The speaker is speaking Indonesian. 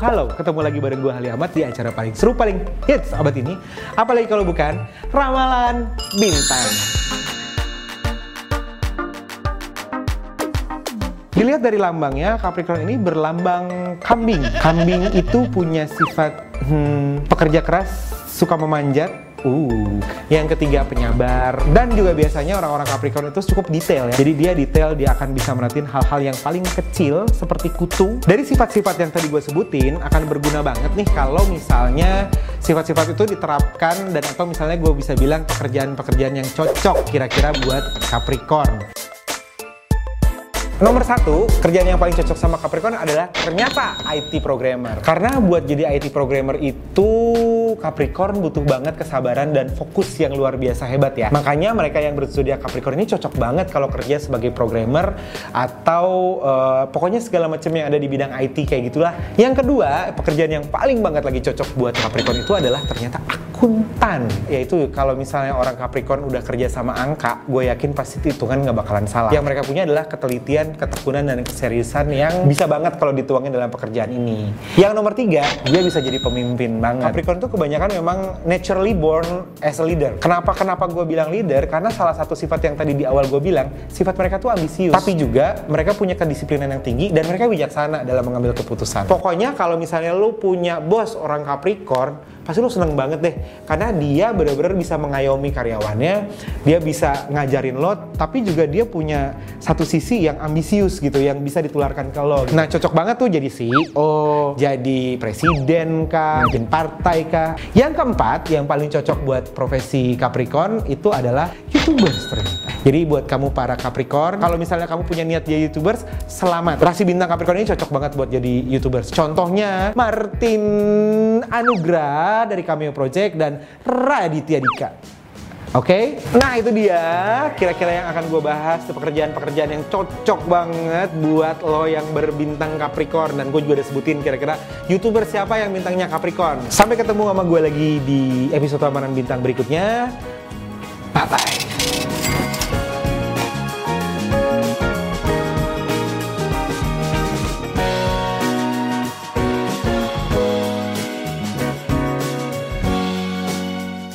Halo, ketemu lagi bareng gue Ali Ahmad di acara paling seru, paling hits abad ini. Apalagi kalau bukan Ramalan Bintang. Dilihat dari lambangnya, Capricorn ini berlambang kambing. Kambing itu punya sifat hmm, pekerja keras, suka memanjat, Uh, yang ketiga penyabar dan juga biasanya orang-orang Capricorn itu cukup detail ya. Jadi dia detail, dia akan bisa merhatiin hal-hal yang paling kecil seperti kutu. Dari sifat-sifat yang tadi gue sebutin akan berguna banget nih kalau misalnya sifat-sifat itu diterapkan dan atau misalnya gue bisa bilang pekerjaan-pekerjaan yang cocok kira-kira buat Capricorn. Nomor satu, kerjaan yang paling cocok sama Capricorn adalah ternyata IT programmer. Karena buat jadi IT programmer itu Capricorn butuh banget kesabaran dan fokus yang luar biasa hebat ya. Makanya mereka yang berzodiak Capricorn ini cocok banget kalau kerja sebagai programmer atau uh, pokoknya segala macam yang ada di bidang IT kayak gitulah. Yang kedua, pekerjaan yang paling banget lagi cocok buat Capricorn itu adalah ternyata akuntan. Yaitu kalau misalnya orang Capricorn udah kerja sama angka, gue yakin pasti hitungan nggak bakalan salah. Yang mereka punya adalah ketelitian ketekunan dan keseriusan yang bisa banget kalau dituangin dalam pekerjaan ini. Yang nomor tiga, dia bisa jadi pemimpin banget. Capricorn tuh kebanyakan memang naturally born as a leader. Kenapa kenapa gue bilang leader? Karena salah satu sifat yang tadi di awal gue bilang, sifat mereka tuh ambisius. Tapi juga mereka punya kedisiplinan yang tinggi dan mereka bijaksana dalam mengambil keputusan. Pokoknya kalau misalnya lu punya bos orang Capricorn, pasti lu seneng banget deh. Karena dia benar-benar bisa mengayomi karyawannya, dia bisa ngajarin lo, tapi juga dia punya satu sisi yang ambisius gitu, yang bisa ditularkan ke lo. Nah cocok banget tuh jadi CEO, jadi presiden kah, mungkin partai kah. Yang keempat, yang paling cocok buat profesi Capricorn itu adalah ternyata. Jadi buat kamu para Capricorn, kalau misalnya kamu punya niat jadi YouTubers, selamat. Rasi bintang Capricorn ini cocok banget buat jadi YouTubers. Contohnya Martin Anugrah dari Cameo Project dan Raditya Dika. Oke, okay? nah itu dia kira-kira yang akan gue bahas pekerjaan-pekerjaan yang cocok banget buat lo yang berbintang Capricorn dan gue juga udah sebutin kira-kira youtuber siapa yang bintangnya Capricorn. Sampai ketemu sama gue lagi di episode Amanan Bintang berikutnya. Bye bye.